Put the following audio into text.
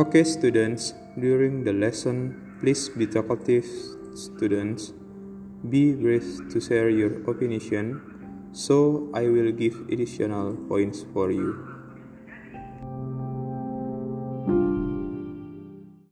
Okay, students, during the lesson, please be talkative, students. Be brave to share your opinion, so I will give additional points for you.